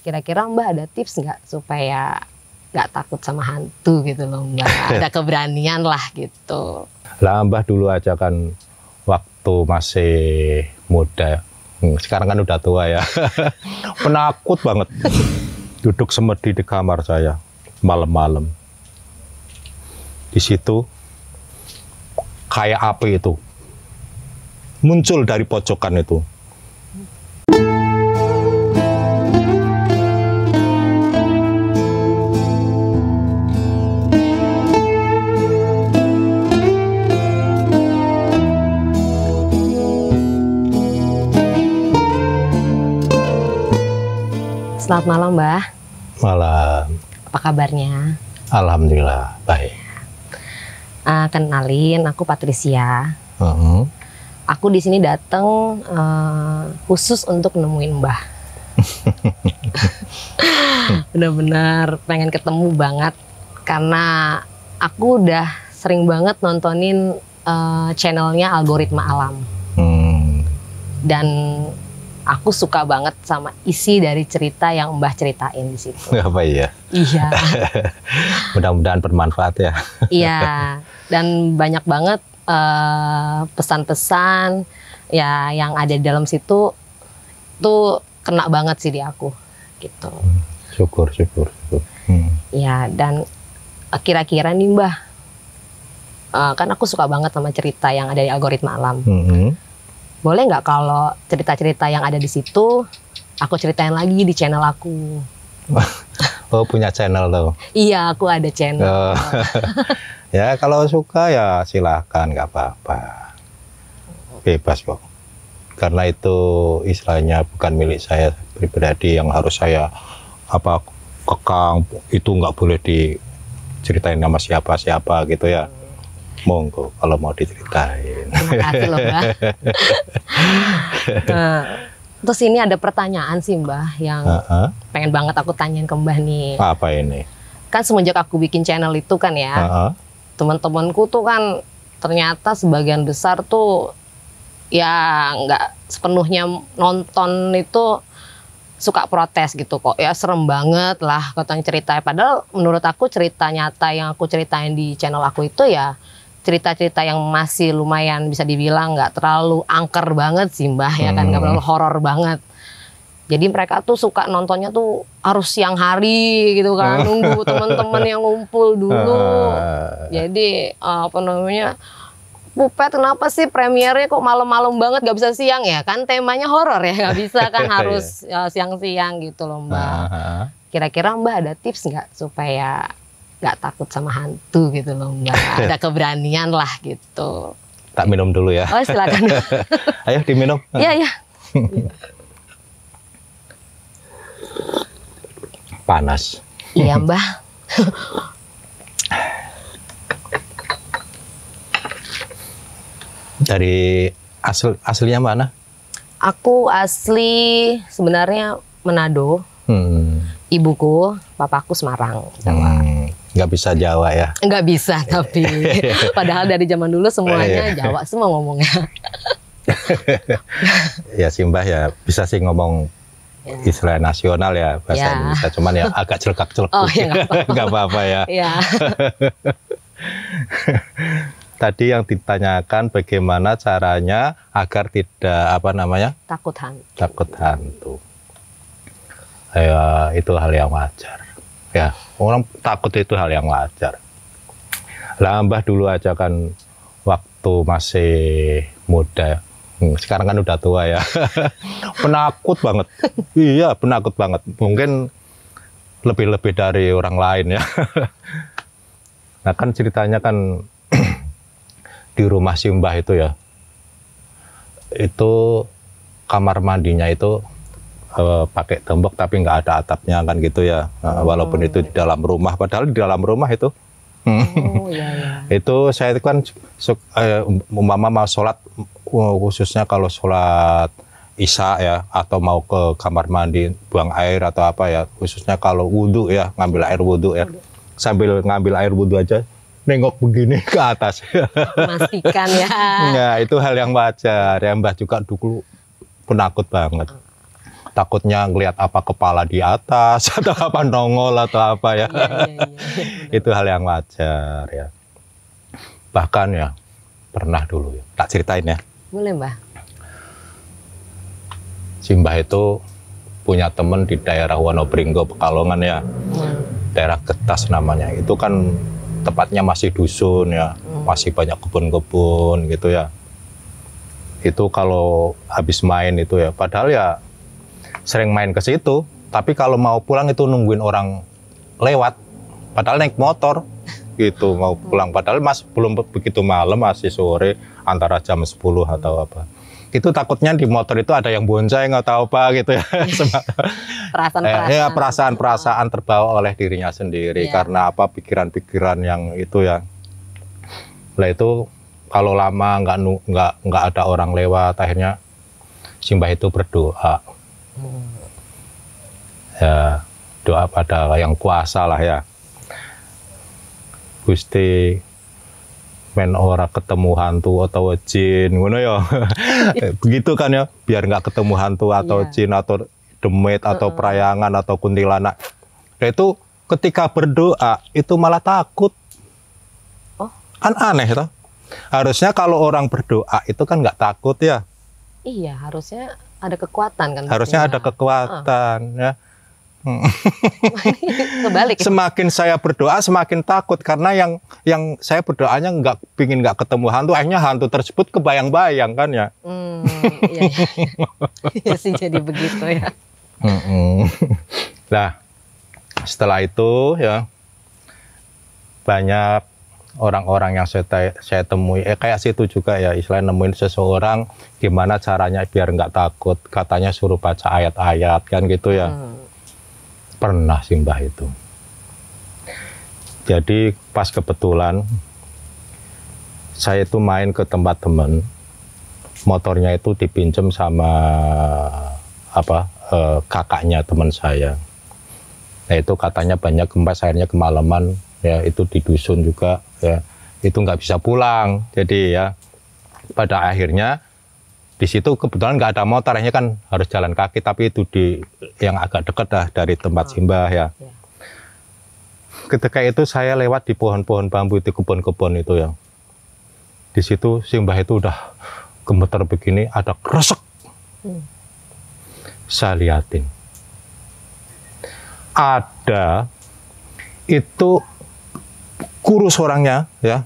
Kira-kira Mbak ada tips nggak supaya nggak takut sama hantu gitu loh Mbak? Ada keberanian lah gitu. Lah Mbah dulu aja kan waktu masih muda. Hmm, Sekarang kan udah tua ya. Penakut banget. Duduk semedi di kamar saya malam-malam. Di situ kayak api itu muncul dari pojokan itu. Selamat malam Mbak. Malam. Apa kabarnya? Alhamdulillah baik. Ah, kenalin, aku Patricia. Heeh. Aku di sini datang eh, khusus untuk nemuin Mbah. Bener-bener pengen ketemu banget karena aku udah sering banget nontonin eh, channelnya algoritma alam Hmm. dan aku suka banget sama isi dari cerita yang Mbah ceritain di situ. Apa ya? iya, Mudah-mudahan bermanfaat ya. iya. Dan banyak banget eh, pesan-pesan ya yang ada di dalam situ tuh kena banget sih di aku gitu. Syukur, syukur, syukur. Hmm. Ya dan eh, kira-kira nih Mbah, eh, kan aku suka banget sama cerita yang ada di algoritma alam. Hmm. Boleh nggak kalau cerita-cerita yang ada di situ aku ceritain lagi di channel aku? Oh punya channel tuh. Iya, aku ada channel. Oh. ya kalau suka ya silahkan nggak apa-apa. Bebas kok. Karena itu istilahnya bukan milik saya pribadi yang harus saya apa kekang itu nggak boleh diceritain nama siapa siapa gitu ya. Monggo kalau mau diceritain. Terima kasih loh Mbah. Nah, terus ini ada pertanyaan sih Mbah yang Heeh. pengen banget aku tanyain ke Mbah nih. Apa ini? Kan semenjak aku bikin channel itu kan ya, Heeh. teman-temanku tuh kan ternyata sebagian besar tuh ya nggak sepenuhnya nonton itu suka protes gitu kok ya serem banget lah katanya cerita padahal menurut aku cerita nyata yang aku ceritain di channel aku itu ya cerita-cerita yang masih lumayan bisa dibilang nggak terlalu angker banget sih mbah ya kan? Nggak Hmm. terlalu horor banget. Jadi mereka tuh suka nontonnya tuh harus siang hari gitu kan nunggu teman-teman yang ngumpul dulu. Eh, jadi apa namanya Pupet kenapa sih premiernya kok malam-malam banget gak bisa siang ya? Kan temanya horor ya gak bisa kan harus eh, siang-siang gitu loh mbak. Heeh. Kira-kira mbak ada tips nggak supaya nggak takut sama hantu gitu loh mbak. Ada keberanian lah gitu. Tak minum dulu ya. Oh silakan. Ayo diminum. Iya iya. Panas. Iya mbak. Dari asal aslinya mana? Aku asli sebenarnya Manado. Hmm. Ibuku, papaku Semarang. Jawa. Hmm. Nggak bisa Jawa ya. Nggak bisa tapi padahal dari zaman dulu semuanya Iya. Jawa semua ngomongnya. Ya Simbah ya bisa sih ngomong Ya. istilah nasional ya bahasa Ya. Indonesia. Cuman ya agak celekak-celekuk. Oh, ya, nggak apa-apa. Nggak apa-apa ya. Ya, Tadi yang ditanyakan bagaimana caranya agar tidak apa namanya takut hantu. takut hantu. Ya, itu hal yang wajar. Ya, orang takut itu hal yang wajar. Lah Mbah dulu aja kan waktu masih muda. Hmm, Sekarang kan udah tua ya. penakut banget. Iya, penakut banget. Mungkin lebih-lebih dari orang lain ya. nah kan ceritanya kan di rumah si Mbah itu ya. Itu kamar mandinya itu eh, pakai tembok tapi nggak ada atapnya kan gitu ya. Nah, walaupun itu di dalam rumah, padahal di dalam rumah itu. Oh iya iya. itu saya itu kan eh, umpama mau sholat uh, khususnya kalau sholat isya ya atau mau ke kamar mandi buang air atau apa ya khususnya kalau wudhu ya ngambil air wudhu ya. Sambil ngambil air wudhu aja nengok begini ke atas. Memastikan ya. ya itu hal yang wajar. Ya mbah juga dulu penakut banget takutnya ngelihat apa kepala di atas atau apa nongol atau apa ya. Iya, iya, iya, iya. itu hal yang wajar ya. Bahkan ya pernah dulu ya. Tak ceritain ya. Boleh mbah. Simbah itu punya temen di daerah Wonobringgo Pekalongan ya. Hmm. Daerah Getas namanya. Itu kan tepatnya masih dusun ya. Hmm. Masih banyak kebun-kebun gitu ya. Itu kalau habis main itu ya. Padahal ya sering main ke situ. Tapi kalau mau pulang itu nungguin orang lewat. Padahal naik motor gitu mau pulang padahal mas belum begitu malam masih sore antara jam 10 atau apa itu takutnya di motor itu ada yang bonceng atau apa gitu ya Perasaan-perasaan. ya perasaan-perasaan terbawa oleh dirinya sendiri Iya. karena apa pikiran-pikiran yang itu ya lah itu kalau lama nggak nggak nggak ada orang lewat akhirnya Simbah itu berdoa. Ya doa pada yang kuasa lah ya. Gusti men ora ketemu hantu atau jin ngono ya. Begitu kan ya biar nggak ketemu hantu atau Iya. jin atau demit atau perayangan atau kuntilanak. Nah itu ketika berdoa itu malah takut. Oh. kan aneh toh. Harusnya kalau orang berdoa itu kan nggak takut ya. Iya, harusnya ada kekuatan kan. harusnya ada pastinya. kekuatan ya Kebalik. ya? semakin saya berdoa semakin takut karena yang yang saya berdoanya nggak pingin nggak ketemu hantu akhirnya hantu tersebut kebayang-bayang kan ya Hmm, iya, iya. Iya sih jadi begitu ya. nah setelah itu ya banyak orang-orang yang saya, saya temui eh kayak situ juga ya istilahnya nemuin seseorang gimana caranya biar nggak takut katanya suruh baca ayat-ayat kan gitu ya Hmm. pernah sih mbah itu. Jadi pas kebetulan saya itu main ke tempat temen, motornya itu dipinjem sama apa eh, kakaknya teman saya. Nah itu katanya banyak gempa, akhirnya kemalaman ya itu di dusun juga ya itu nggak bisa pulang. Jadi ya pada akhirnya di situ kebetulan nggak ada motor, akhirnya kan harus jalan kaki, tapi itu di yang agak dekat dah dari tempat simbah ya. Ya. Ketika itu saya lewat di pohon-pohon bambu di kebun-kebun itu ya. Di situ simbah itu udah gemeter begini, ada kresek. Hmm. Saya liatin. Ada itu kurus orangnya ya,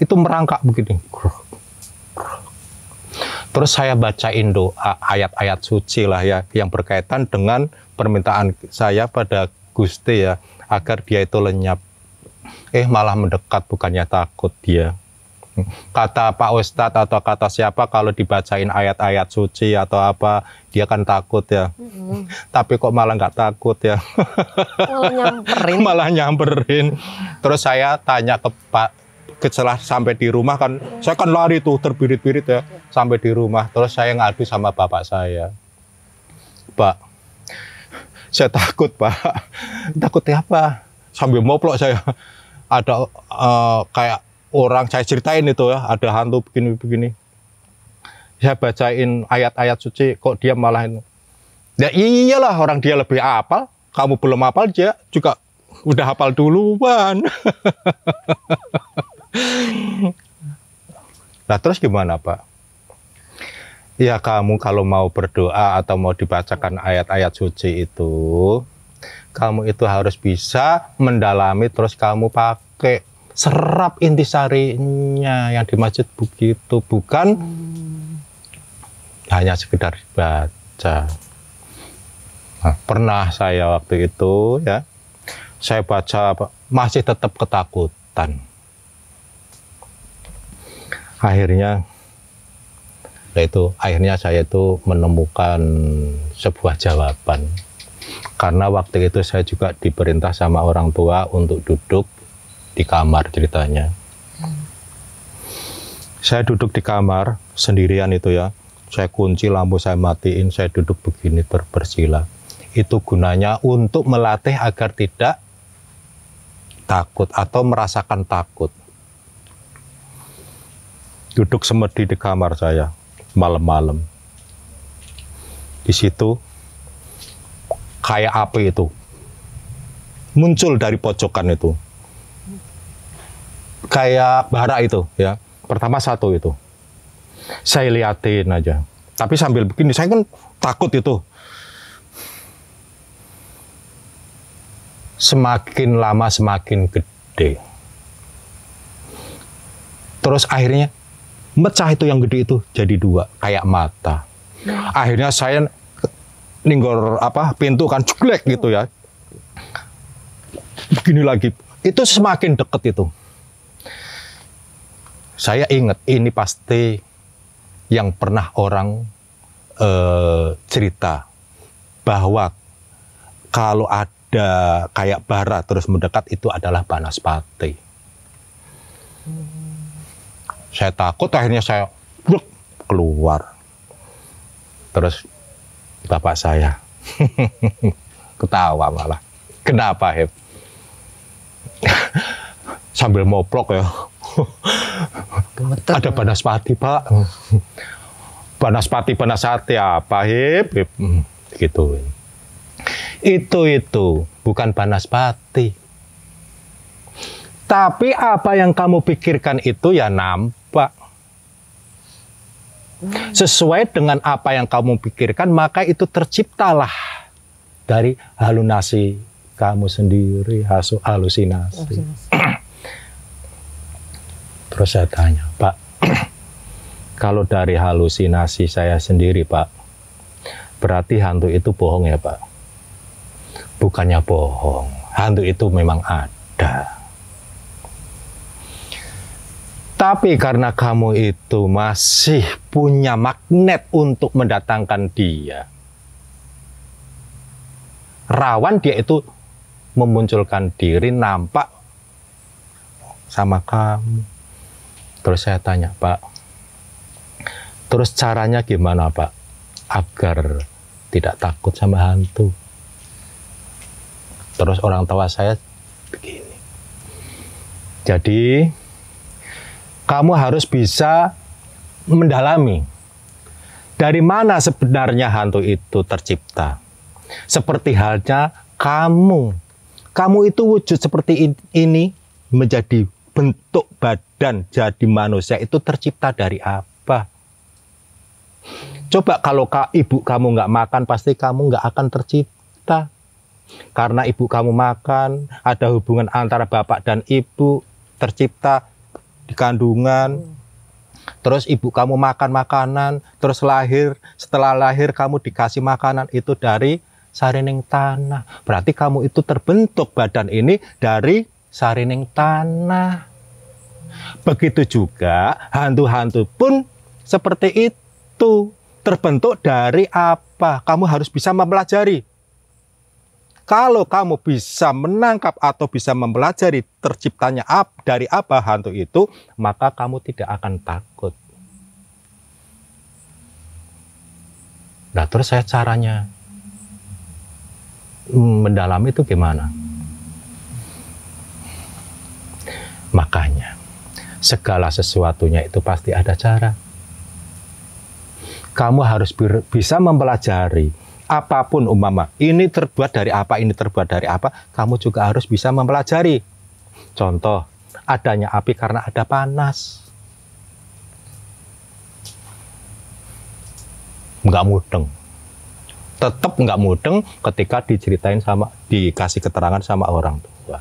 itu merangkak begini. Terus saya bacain doa ayat-ayat suci lah ya yang berkaitan dengan permintaan saya pada Gusti ya agar dia itu lenyap. Eh malah mendekat bukannya takut dia. Kata Pak Ustadz atau kata siapa kalau dibacain ayat-ayat suci atau apa dia kan takut ya. Hmm. Tapi kok malah nggak takut ya. Malah nyamperin. malah nyamperin. Terus saya tanya ke Pak setelah sampai di rumah kan saya kan lari tuh terbirit-birit ya sampai di rumah terus saya ngadu sama bapak saya Pak saya takut Pak takut apa sambil moplok saya ada eh, kayak orang saya ceritain itu ya ada hantu begini-begini saya bacain ayat-ayat suci kok dia malah ini Ya iyalah orang dia lebih hafal, kamu belum hafal dia juga udah hafal duluan. nah terus gimana Pak? Ya kamu kalau mau berdoa atau mau dibacakan ayat-ayat suci itu, kamu itu harus bisa mendalami terus kamu pakai serap intisarinya yang di masjid begitu, bukan hanya sekedar baca. Nah, pernah saya waktu itu ya, saya baca masih tetap ketakutan. Akhirnya, ya itu akhirnya saya itu menemukan sebuah jawaban. Karena waktu itu saya juga diperintah sama orang tua untuk duduk di kamar ceritanya. Saya duduk di kamar sendirian itu ya. Saya kunci lampu, saya matiin, saya duduk begini ber- bersila. Itu gunanya untuk melatih agar tidak takut atau merasakan takut. Duduk semedi di kamar saya malam-malam. Di situ kayak api itu muncul dari pojokan itu kayak bara itu ya. Pertama satu itu. Saya liatin aja. Tapi sambil begini saya kan takut itu. Semakin lama semakin gede. Terus akhirnya mecah itu yang gede itu jadi dua kayak mata. Akhirnya saya ninggor apa pintu kan jeglek gitu ya. Begini lagi. Itu semakin deket itu saya ingat ini pasti yang pernah orang eh, cerita bahwa kalau ada kayak bara terus mendekat itu adalah banaspati. Saya takut akhirnya saya bluk, keluar. Terus bapak saya ketawa malah. Kenapa, Heb? Sambil moplok ya. Gemeter. Ada banaspati, Pak. Banaspati, banasati apa, Hip? Hip. Gitu. Itu itu bukan banaspati. Tapi apa yang kamu pikirkan itu ya nampak. Sesuai dengan apa yang kamu pikirkan, maka itu terciptalah dari halunasi kamu sendiri, hasu- halusinasi. Terus saya tanya, Pak, kalau dari halusinasi saya sendiri, Pak, berarti hantu itu bohong ya, Pak? Bukannya bohong, hantu itu memang ada. Tapi karena kamu itu masih punya magnet untuk mendatangkan dia, rawan dia itu memunculkan diri nampak sama kamu. Terus saya tanya, Pak, terus caranya gimana, Pak, agar tidak takut sama hantu? Terus orang tua saya begini. Jadi, kamu harus bisa mendalami dari mana sebenarnya hantu itu tercipta. Seperti halnya kamu. Kamu itu wujud seperti in- ini menjadi bentuk badan jadi manusia itu tercipta dari apa? Coba kalau ka, ibu kamu nggak makan pasti kamu nggak akan tercipta. Karena ibu kamu makan, ada hubungan antara bapak dan ibu tercipta di kandungan. Terus ibu kamu makan makanan, terus lahir, setelah lahir kamu dikasih makanan itu dari sarining tanah. Berarti kamu itu terbentuk badan ini dari sarining tanah. Begitu juga hantu-hantu pun seperti itu. Terbentuk dari apa? Kamu harus bisa mempelajari. Kalau kamu bisa menangkap atau bisa mempelajari terciptanya ap, dari apa hantu itu, maka kamu tidak akan takut. Nah, terus saya caranya mendalami itu gimana? Makanya, segala sesuatunya itu pasti ada cara. Kamu harus bisa mempelajari apa pun umpama ini terbuat dari apa, ini terbuat dari apa, kamu juga harus bisa mempelajari. Contoh, adanya api karena ada panas. Nggak mudeng. Tetap nggak mudeng ketika diceritain sama, dikasih keterangan sama orang tua.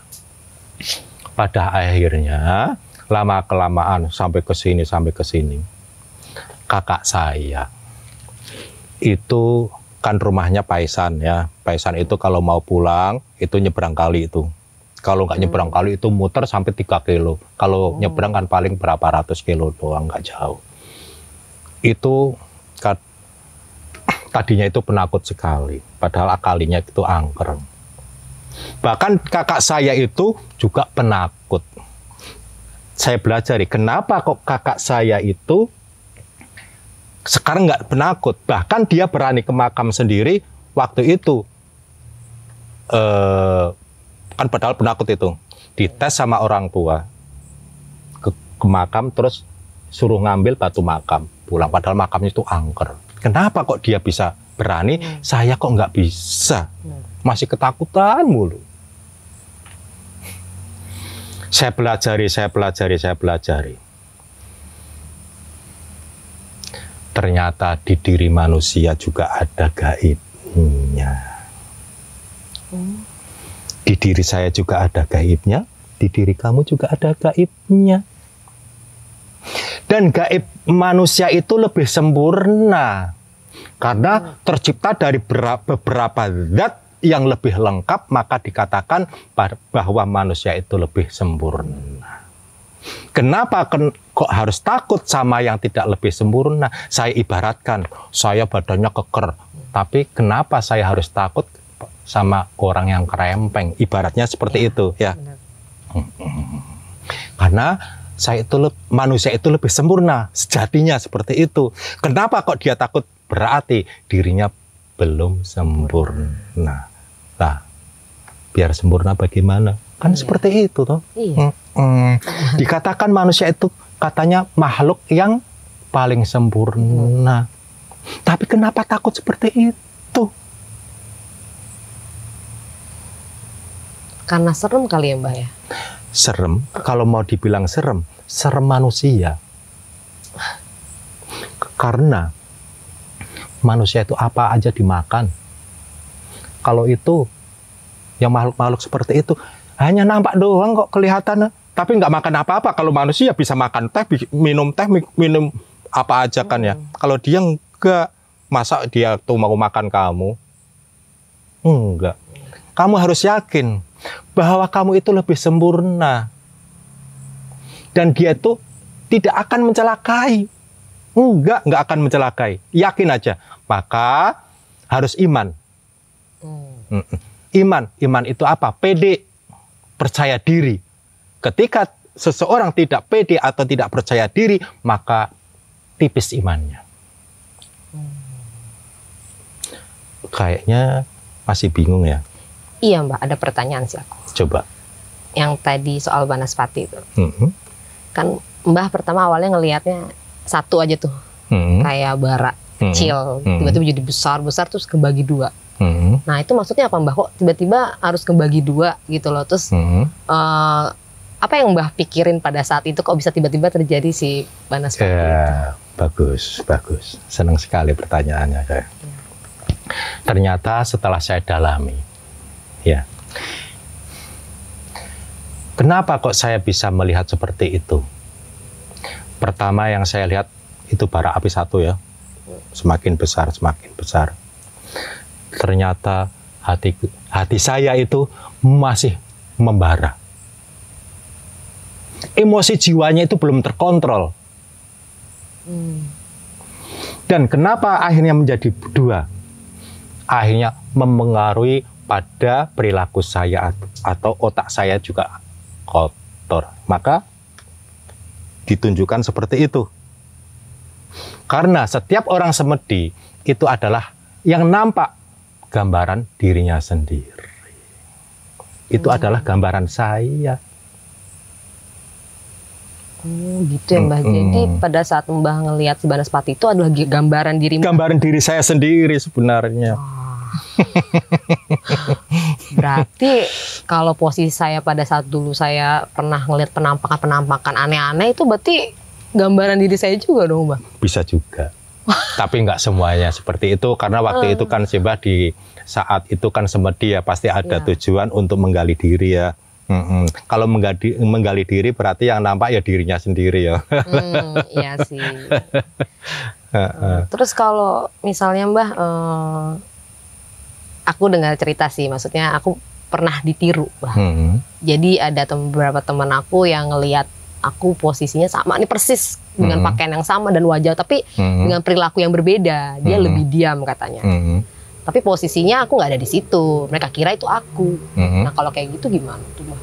Pada akhirnya, lama kelamaan sampai ke sini sampai ke sini, kakak saya itu kan rumahnya Paisan ya. Paisan itu kalau mau pulang itu nyebrang kali itu. Kalau nggak nyebrang kali itu muter sampai 3 kilo. Kalau nyebrang kan paling berapa ratus kilo doang nggak jauh. Itu kat- tadinya itu penakut sekali. Padahal akalinya itu angker. Bahkan kakak saya itu juga penakut. Saya belajari kenapa kok kakak saya itu sekarang nggak penakut. Bahkan dia berani ke makam sendiri waktu itu. Eh, kan padahal penakut itu. Dites sama orang tua. Ke, ke makam terus suruh ngambil batu makam. Pulang padahal makamnya itu angker. Kenapa kok dia bisa berani? Saya kok nggak bisa. masih ketakutan mulu. Saya pelajari, saya pelajari, saya pelajari. Ternyata di diri manusia juga ada gaibnya. Di diri saya juga ada gaibnya, di diri kamu juga ada gaibnya. Dan gaib manusia itu lebih sempurna karena tercipta dari bera- beberapa zat yang lebih lengkap maka dikatakan bahwa manusia itu lebih sempurna. Kenapa ken- kok harus takut sama yang tidak lebih sempurna? Saya ibaratkan saya badannya keker, tapi kenapa saya harus takut sama orang yang kerempeng? Ibaratnya seperti Iya, itu ya. Benar. Karena saya itu manusia itu lebih sempurna sejatinya seperti itu. Kenapa kok dia takut? Berarti dirinya belum sempurna. Nah, biar sempurna bagaimana? Kan Iya. seperti itu toh. Iya. Mm-mm. Dikatakan manusia itu katanya makhluk yang paling sempurna. Tapi kenapa takut seperti itu? Karena serem kali ya Mbak ya. serem kalau mau dibilang serem serem manusia karena manusia itu apa aja dimakan kalau itu yang makhluk-makhluk seperti itu hanya nampak doang kok kelihatan tapi nggak makan apa-apa kalau manusia bisa makan teh minum teh mi- minum apa aja kan ya kalau dia enggak masa dia tuh mau makan kamu enggak kamu harus yakin bahwa kamu itu lebih sempurna. Dan dia itu tidak akan mencelakai. Enggak, enggak akan mencelakai. Yakin aja. Maka harus iman. Iman, iman itu apa? Pede, percaya diri. Ketika seseorang tidak pede atau tidak percaya diri, maka tipis imannya. Kayaknya masih bingung ya. Iya Mbak, ada pertanyaan sih aku. Coba. Yang tadi soal Banaspati itu. Mhm. Kan Mbah pertama awalnya ngelihatnya satu aja tuh, Mhm. kayak bara Mhm. kecil, Hmm. tiba-tiba jadi besar-besar terus kebagi dua. Mhm. Nah itu maksudnya apa Mbah? Kok tiba-tiba harus kebagi dua gitu loh? Terus Mhm. eh, apa yang Mbah pikirin pada saat itu kok bisa tiba-tiba terjadi si itu? Ya, bagus, bagus. Senang sekali pertanyaannya saya. Ternyata setelah saya dalami, ya. Kenapa kok saya bisa melihat seperti itu? Pertama yang saya lihat itu bara api satu ya. Semakin besar, semakin besar. Ternyata hati hati saya itu masih membara. Emosi jiwanya itu belum terkontrol. Hmm. Dan kenapa akhirnya menjadi dua? Akhirnya mempengaruhi pada perilaku saya at- atau otak saya juga kotor. Maka ditunjukkan seperti itu. Karena setiap orang semedi itu adalah yang nampak gambaran dirinya sendiri. Itu Hmm. adalah gambaran saya. Oh, gitu ya Mbah. Mm-mm. Jadi pada saat Mbah ngelihat si Banaspati itu adalah gambaran diri. Gambaran diri saya sendiri sebenarnya. Wah. Berarti kalau posisi saya pada saat dulu saya pernah ngelihat penampakan-penampakan aneh-aneh itu berarti gambaran diri saya juga dong Mbah. bisa juga. Tapi nggak semuanya seperti itu karena waktu itu kan Simbah di saat itu kan semedi ya pasti ada Ya. tujuan untuk menggali diri ya. Mm-mm. Kalau menggali, menggali diri berarti yang nampak ya dirinya sendiri ya. Hmm, iya sih. Terus kalau misalnya Mbah, eh, aku dengar cerita sih, maksudnya aku pernah ditiru, Mbah. Mm. Jadi ada tem- beberapa teman aku yang ngelihat aku posisinya sama nih persis dengan Hmm. pakaian yang sama dan wajah, tapi Mm. dengan perilaku yang berbeda. Dia Hmm. lebih diam katanya. Mm. Tapi posisinya aku nggak ada di situ. Mereka kira itu aku. Mm. Nah kalau kayak gitu gimana tuh, Mbah?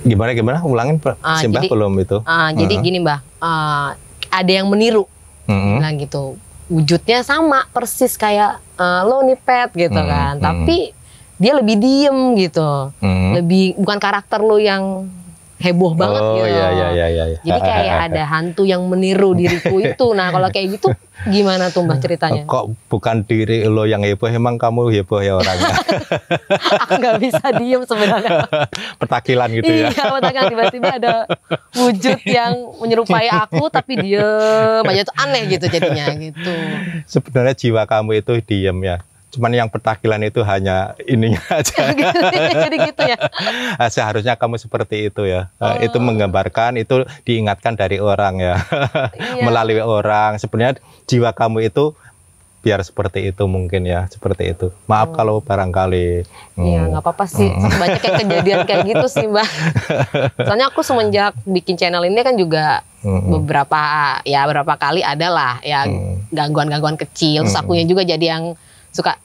Gimana gimana? Ulangin. Ah, Simbah jadi- belum itu. Ah, Jadi Hmm. gini, Mbah, Ah, ada yang meniru, Mm. bilang gitu. Wujudnya sama, persis kayak eh, lo nih pet gitu Hmm, kan. hmm. Tapi dia lebih diem gitu. Mm. Lebih bukan karakter lo yang heboh banget oh, gitu. iya iya iya iya. Jadi kayak ada hantu yang meniru diriku itu. Nah kalau kayak gitu gimana tuh mbak ceritanya? Kok bukan diri lo yang heboh, emang kamu heboh ya orangnya. Aku nggak bisa diem sebenarnya. Petakilan gitu ya. Iya, petakilan tiba-tiba ada wujud yang menyerupai aku tapi diem aja tuh aneh gitu jadinya gitu. Sebenarnya jiwa kamu itu diem ya. Cuman yang petakilan itu hanya ininya aja. Jadi gitu ya. Ah, Seharusnya kamu seperti itu ya. Ah, Oh. Itu menggambarkan, itu diingatkan dari orang ya. Iya. Melalui orang. Sebenarnya jiwa kamu itu biar seperti itu mungkin ya, seperti itu. Maaf kalau barangkali. hmm, Iya nggak apa-apa sih. Banyak kayak kejadian kayak gitu sih mbak. Soalnya aku semenjak bikin channel ini kan juga hmm, beberapa ya beberapa kali ada lah ya Hmm. gangguan-gangguan kecil. Terus Hmm. akunya juga jadi yang suka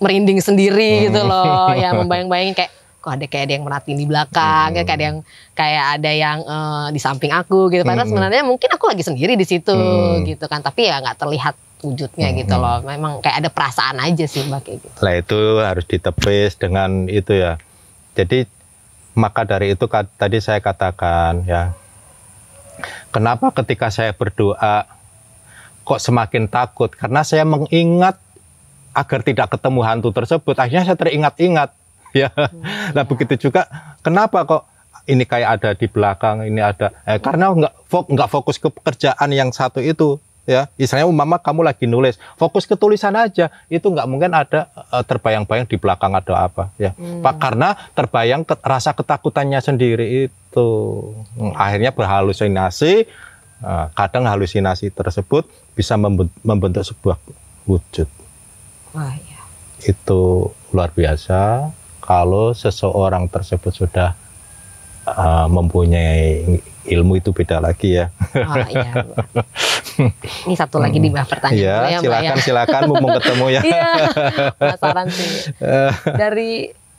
merinding sendiri gitu loh. Ya membayang-bayangin kayak kok ada kayak ada yang merhatiin di belakang, Hmm. kayak ada yang kayak ada yang eh, di samping aku gitu. Padahal Hmm. sebenarnya mungkin aku lagi sendiri di situ Hmm. gitu kan. Tapi ya nggak terlihat wujudnya Hmm. gitu loh. Memang kayak ada perasaan aja sih mbak kayak gitu. Lah itu harus ditepis dengan itu ya. Jadi maka dari itu tadi saya katakan ya. Kenapa ketika saya berdoa kok semakin takut? Karena saya mengingat agar tidak ketemu hantu tersebut. Akhirnya saya teringat-ingat. Ya. Nah begitu juga kenapa kok ini kayak ada di belakang ini ada eh, karena nggak fok nggak fokus ke pekerjaan yang satu itu ya. Istilahnya umpama kamu lagi nulis fokus ke tulisan aja. Itu nggak mungkin ada eh, terbayang-bayang di belakang ada apa ya. Pak karena terbayang ke- rasa ketakutannya sendiri itu. Hmm, akhirnya berhalusinasi eh, kadang halusinasi tersebut bisa memben- membentuk sebuah wujud Wah iya. itu luar biasa kalau seseorang tersebut sudah uh, mempunyai ilmu itu beda lagi ya. Wah iya. Ini satu lagi di bawah pertanyaan Iya, boleh ya mbak ya. silakan silakan mumpung ketemu ya. Iya, penasaran sih. Dari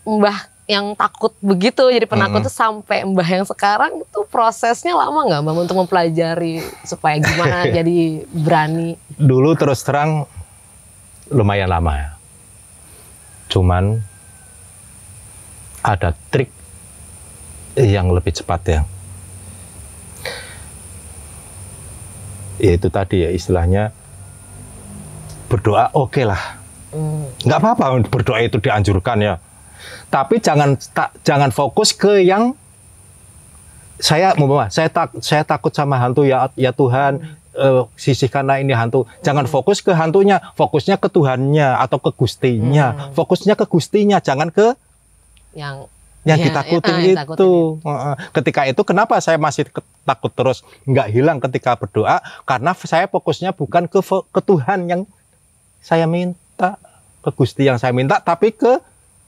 mbah yang takut begitu jadi penakut Mm-mm. tuh sampai mbah yang sekarang itu prosesnya lama nggak mbak untuk mempelajari supaya gimana jadi berani Dulu terus terang lumayan lama ya. Cuman ada trik yang lebih cepat ya. Yaitu tadi ya istilahnya berdoa oke lah. Hmm, nggak apa-apa berdoa itu dianjurkan ya tapi jangan ta- jangan fokus ke yang saya umpama saya tak saya takut sama hantu ya ya Tuhan eh, sisihkanlah ini hantu jangan fokus ke hantunya fokusnya ke Tuhannya atau ke Gustinya Hmm. fokusnya ke Gustinya jangan ke yang yang Ya, ditakutin ya, yang itu ditakutin Heeh. ketika itu kenapa saya masih takut terus nggak hilang ketika berdoa karena saya fokusnya bukan ke ke Tuhan yang saya minta ke Gusti yang saya minta tapi ke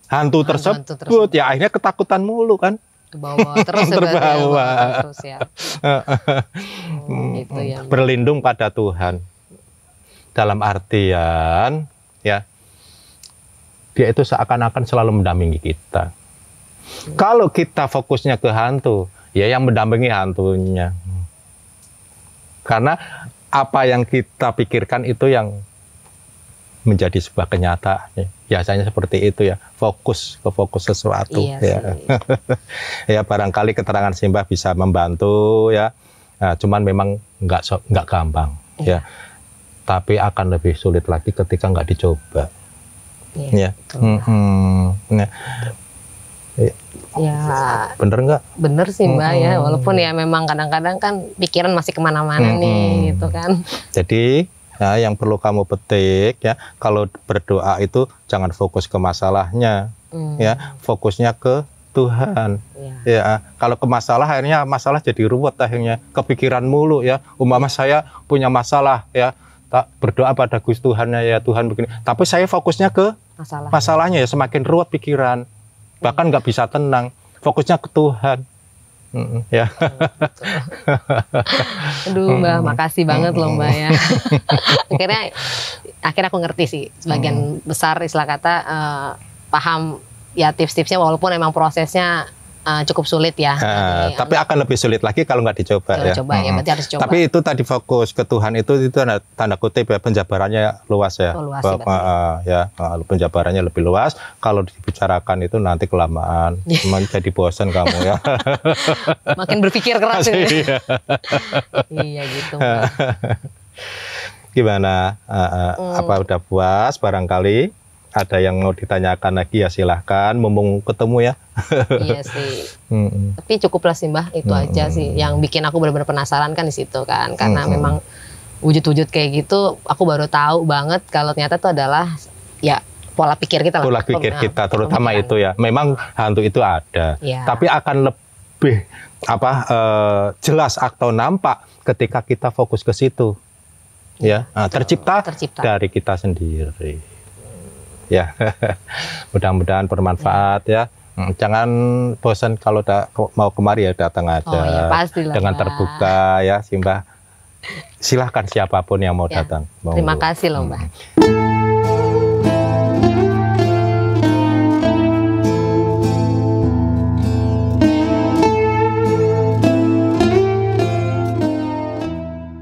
hantu, Hantu-hantu tersebut. tersebut. ya akhirnya ketakutan mulu kan ke bawah. Terus ya ya, Terbawa. Terus ya. Hmm, itu ya berlindung pada Tuhan. Dalam artian ya dia itu seakan-akan selalu mendampingi kita. Kalau kita fokusnya ke hantu ya yang mendampingi hantunya. Karena apa yang kita pikirkan itu yang menjadi sebuah kenyataan. Ya. biasanya seperti itu ya fokus ke fokus sesuatu iya ya. ya barangkali keterangan Simbah bisa membantu ya. Nah, cuman memang nggak nggak gampang Iya. ya. Tapi akan lebih sulit lagi ketika nggak dicoba. Iya, ya. Nah, ya. Bener nggak? Bener sih mbak ya. Mm-mm. walaupun ya memang kadang-kadang kan pikiran masih ke mana-mana Mm-mm. nih gitu kan. Jadi ya, yang perlu kamu petik ya kalau berdoa itu jangan fokus ke masalahnya Hmm, ya fokusnya ke Tuhan. Ya. ya kalau ke masalah akhirnya masalah jadi ruwet akhirnya kepikiran mulu ya. Umpama saya punya masalah ya tak berdoa pada Gus Tuhan ya Tuhan begini. Tapi saya fokusnya ke masalah masalahnya ya semakin ruwet pikiran. Bahkan nggak bisa tenang. Fokusnya ke Tuhan Mm-mm, ya. Aduh mbak, makasih banget loh mbak ya. akhirnya, akhirnya aku ngerti sih sebagian besar istilah kata eh, paham ya tips-tipsnya walaupun emang prosesnya uh, cukup sulit ya. Jadi, tapi akan lebih sulit lagi kalau nggak dicoba Kalau ya. coba ya, Mm-mm. berarti harus coba. Tapi itu tadi fokus ke Tuhan itu itu tanda, tanda kutip ya penjabarannya luas ya. Oh, luas Ba- ya berarti. uh, ya, uh, penjabarannya lebih luas. Kalau dibicarakan itu nanti kelamaan menjadi bosan kamu ya. makin berpikir keras ya. Iya. iya gitu. Gimana? Uh, uh, Hmm. Apa udah puas barangkali? Ada yang mau ditanyakan lagi ya silahkan. Mumpung ketemu ya. iya sih. Mm-mm. Tapi cukup lah sih mbah, itu aja sih. Yang bikin aku benar-benar penasaran kan di situ kan, karena Mm-mm. memang wujud-wujud kayak gitu, aku baru tahu banget kalau ternyata itu adalah ya pola pikir kita lah. Pola pikir Nah, kita terutama pemikiran. itu ya. Memang hantu itu ada. Iya. Tapi akan lebih apa eh, jelas atau nampak ketika kita fokus ke situ. Ya, Nah, tercipta, Tercipta. dari kita sendiri. Ya, mudah-mudahan bermanfaat ya. Hmm, Jangan bosan kalau da- mau kemari ya datang aja Oh pastilah, dengan terbuka ya, Simbah. Silahkan siapa pun yang mau Ya, datang. Terima kasih loh mbak.